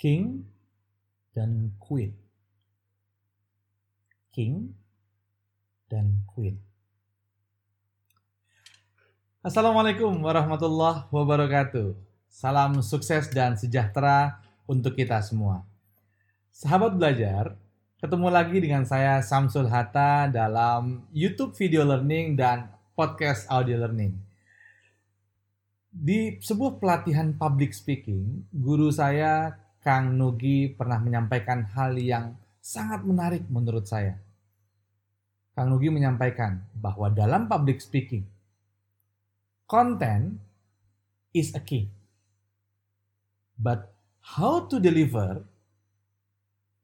king dan queen. King dan queen. Assalamualaikum warahmatullahi wabarakatuh. Salam sukses dan sejahtera untuk kita semua. Sahabat belajar, ketemu lagi dengan saya Samsul Hatta dalam YouTube Video Learning dan Podcast Audio Learning. Di sebuah pelatihan public speaking, guru saya Kang Nugi pernah menyampaikan hal yang sangat menarik menurut saya. Kang Nugi menyampaikan bahwa dalam public speaking, content is a key. But how to deliver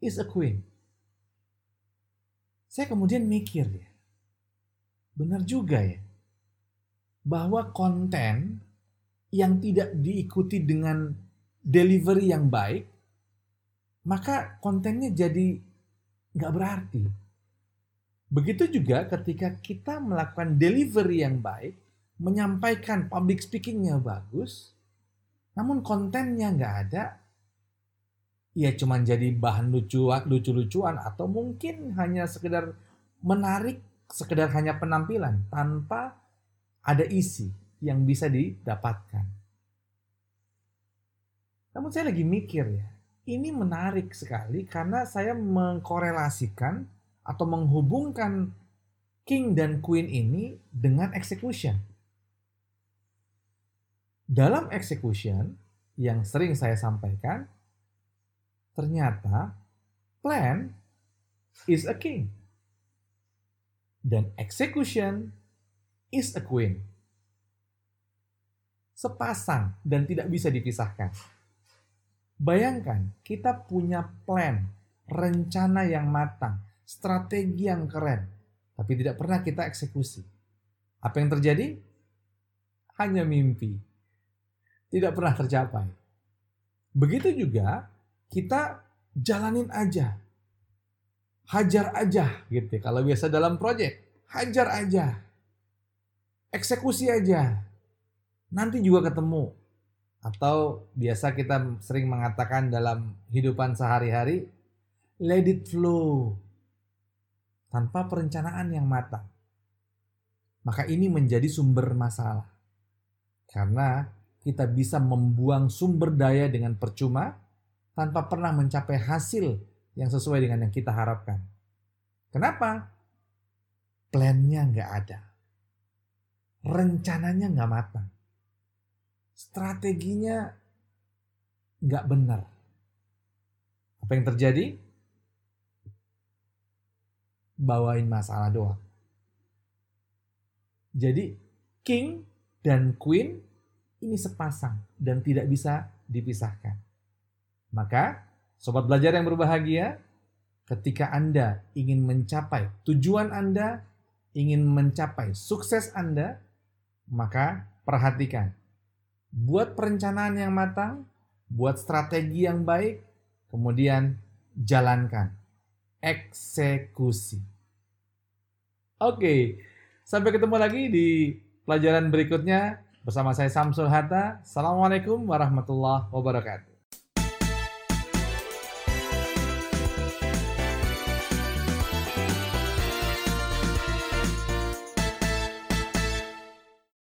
is a queen. Saya kemudian mikir ya, benar juga ya, bahwa konten yang tidak diikuti dengan delivery yang baik, maka kontennya jadi nggak berarti. Begitu juga ketika kita melakukan delivery yang baik, menyampaikan public speakingnya bagus, namun kontennya nggak ada, ya cuma jadi bahan lucuan, lucu-lucuan atau mungkin hanya sekedar menarik, sekedar hanya penampilan tanpa ada isi yang bisa didapatkan. Namun saya lagi mikir ya, ini menarik sekali karena saya mengkorelasikan atau menghubungkan king dan queen ini dengan execution. Dalam execution yang sering saya sampaikan, ternyata plan is a king. Dan execution is a queen. Sepasang dan tidak bisa dipisahkan. Bayangkan, kita punya plan, rencana yang matang, strategi yang keren, tapi tidak pernah kita eksekusi. Apa yang terjadi? Hanya mimpi. Tidak pernah tercapai. Begitu juga kita jalanin aja. Hajar aja gitu. Ya. Kalau biasa dalam proyek, hajar aja. Eksekusi aja. Nanti juga ketemu atau biasa kita sering mengatakan dalam hidupan sehari-hari, let it flow. Tanpa perencanaan yang matang. Maka ini menjadi sumber masalah. Karena kita bisa membuang sumber daya dengan percuma tanpa pernah mencapai hasil yang sesuai dengan yang kita harapkan. Kenapa? Plannya nggak ada. Rencananya nggak matang strateginya nggak benar. Apa yang terjadi? Bawain masalah doang. Jadi king dan queen ini sepasang dan tidak bisa dipisahkan. Maka sobat belajar yang berbahagia, ketika Anda ingin mencapai tujuan Anda, ingin mencapai sukses Anda, maka perhatikan buat perencanaan yang matang, buat strategi yang baik, kemudian jalankan, eksekusi. Oke, sampai ketemu lagi di pelajaran berikutnya bersama saya Samsul Hatta. Assalamualaikum warahmatullahi wabarakatuh.